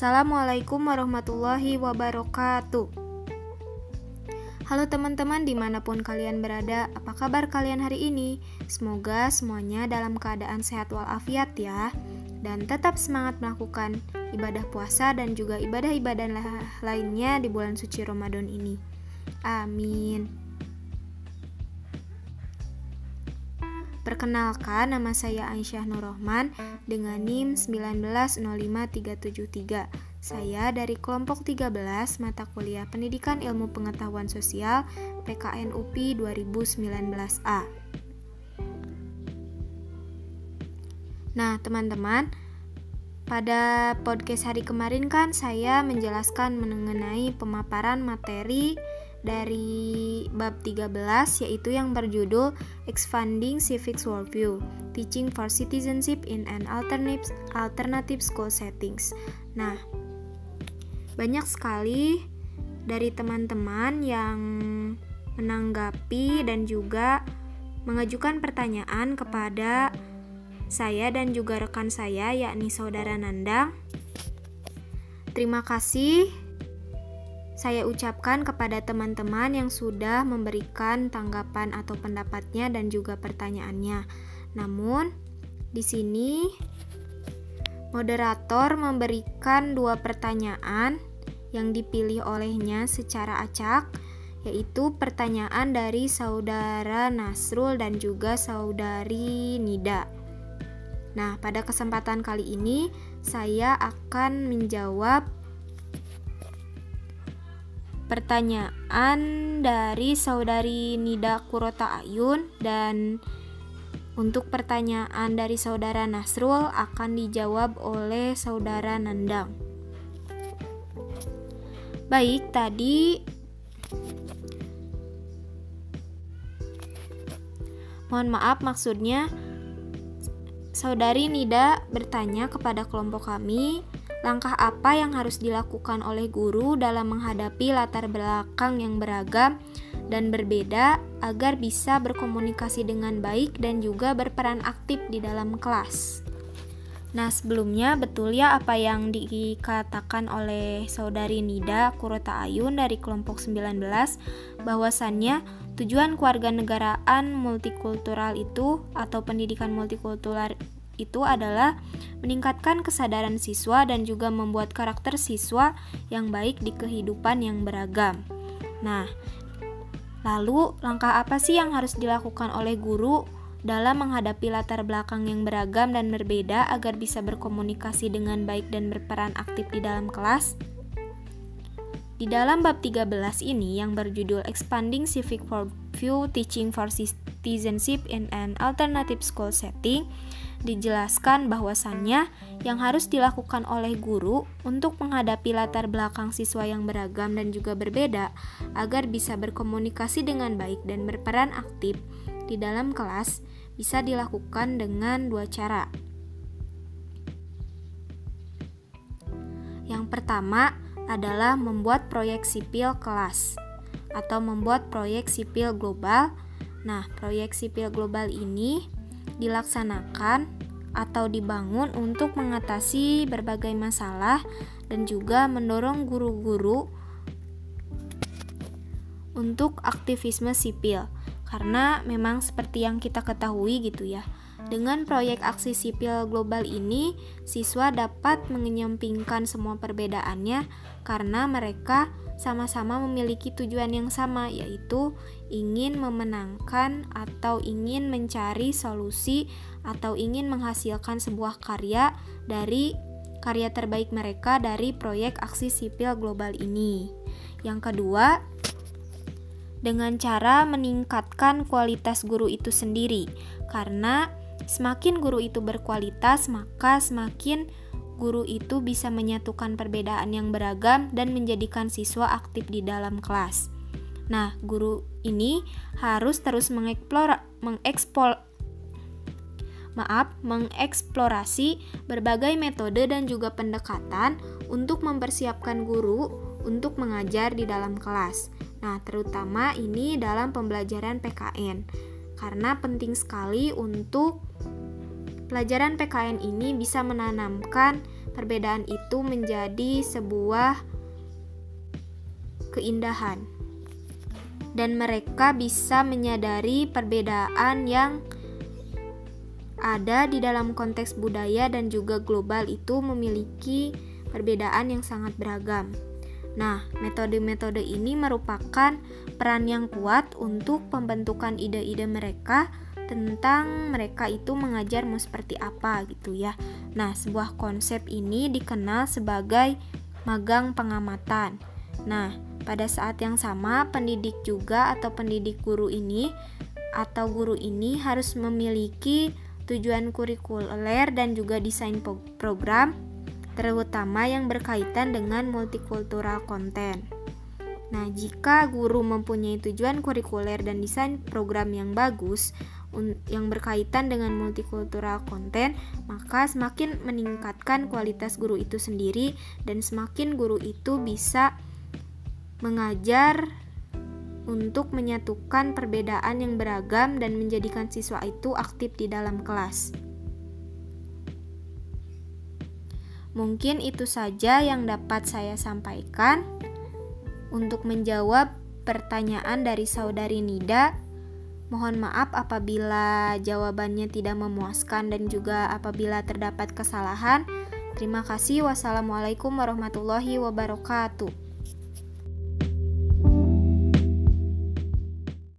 Assalamualaikum warahmatullahi wabarakatuh. Halo teman-teman di mana pun kalian berada, apa kabar kalian hari ini? Semoga semuanya dalam keadaan sehat walafiat ya Dan tetap semangat melakukan ibadah puasa dan juga ibadah-ibadah lainnya di bulan suci Ramadan ini Amin Perkenalkan, nama saya Aisyah Nurrohman dengan NIM 1905373. Saya dari kelompok 13 mata kuliah Pendidikan Ilmu Pengetahuan Sosial PKN UPI 2019A. Nah, teman-teman, pada podcast hari kemarin kan saya menjelaskan mengenai pemaparan materi dari bab 13 yaitu yang berjudul Expanding Civic Worldview Teaching for Citizenship in an Alternative, alternative School Settings. Nah, banyak sekali dari teman-teman yang menanggapi dan juga mengajukan pertanyaan kepada saya dan juga rekan saya yakni saudara Nandang. Terima kasih saya ucapkan kepada teman-teman yang sudah memberikan tanggapan atau pendapatnya dan juga pertanyaannya. Namun, di sini moderator memberikan dua pertanyaan yang dipilih olehnya secara acak, yaitu pertanyaan dari saudara Nasrul dan juga saudari Nida. Nah, pada kesempatan kali ini saya akan menjawab pertanyaan dari saudari Nida Kurota Ayun dan untuk pertanyaan dari saudara Nasrul akan dijawab oleh saudara Nandang. Baik, tadi Mohon maaf maksudnya Saudari Nida bertanya kepada kelompok kami Langkah apa yang harus dilakukan oleh guru dalam menghadapi latar belakang yang beragam dan berbeda agar bisa berkomunikasi dengan baik dan juga berperan aktif di dalam kelas? Nah, sebelumnya betul ya apa yang dikatakan oleh saudari Nida Kurota Ayun dari kelompok 19 bahwasannya tujuan kewarganegaraan multikultural itu atau pendidikan multikultural itu adalah meningkatkan kesadaran siswa dan juga membuat karakter siswa yang baik di kehidupan yang beragam. Nah, lalu langkah apa sih yang harus dilakukan oleh guru dalam menghadapi latar belakang yang beragam dan berbeda agar bisa berkomunikasi dengan baik dan berperan aktif di dalam kelas? Di dalam bab 13 ini yang berjudul Expanding Civic Worldview Teaching for Citizenship in an Alternative School Setting, dijelaskan bahwasannya yang harus dilakukan oleh guru untuk menghadapi latar belakang siswa yang beragam dan juga berbeda agar bisa berkomunikasi dengan baik dan berperan aktif di dalam kelas bisa dilakukan dengan dua cara. Yang pertama adalah membuat proyek sipil kelas atau membuat proyek sipil global. Nah, proyek sipil global ini dilaksanakan atau dibangun untuk mengatasi berbagai masalah dan juga mendorong guru-guru untuk aktivisme sipil. Karena memang seperti yang kita ketahui gitu ya dengan proyek aksi sipil global ini siswa dapat mengenyampingkan semua perbedaannya karena mereka sama-sama memiliki tujuan yang sama, yaitu ingin memenangkan atau ingin mencari solusi atau ingin menghasilkan sebuah karya dari karya terbaik mereka dari proyek aksi sipil global ini. Yang kedua, dengan cara meningkatkan kualitas guru itu sendiri, karena semakin guru itu berkualitas, maka semakin guru itu bisa menyatukan perbedaan yang beragam dan menjadikan siswa aktif di dalam kelas. Nah, guru ini harus terus mengeksplor mengekspol maaf, mengeksplorasi berbagai metode dan juga pendekatan untuk mempersiapkan guru untuk mengajar di dalam kelas. Nah, terutama ini dalam pembelajaran PKN. Karena penting sekali untuk Pelajaran PKN ini bisa menanamkan perbedaan itu menjadi sebuah keindahan. Dan mereka bisa menyadari perbedaan yang ada di dalam konteks budaya dan juga global itu memiliki perbedaan yang sangat beragam. Nah, metode-metode ini merupakan peran yang kuat untuk pembentukan ide-ide mereka tentang mereka itu mengajar mau seperti apa gitu ya. Nah, sebuah konsep ini dikenal sebagai magang pengamatan. Nah, pada saat yang sama pendidik juga atau pendidik guru ini atau guru ini harus memiliki tujuan kurikuler dan juga desain program, terutama yang berkaitan dengan multikultural konten. Nah, jika guru mempunyai tujuan kurikuler dan desain program yang bagus, yang berkaitan dengan multikultural konten, maka semakin meningkatkan kualitas guru itu sendiri dan semakin guru itu bisa mengajar untuk menyatukan perbedaan yang beragam dan menjadikan siswa itu aktif di dalam kelas. Mungkin itu saja yang dapat saya sampaikan untuk menjawab pertanyaan dari saudari Nida. Mohon maaf apabila jawabannya tidak memuaskan dan juga apabila terdapat kesalahan. Terima kasih. Wassalamualaikum warahmatullahi wabarakatuh.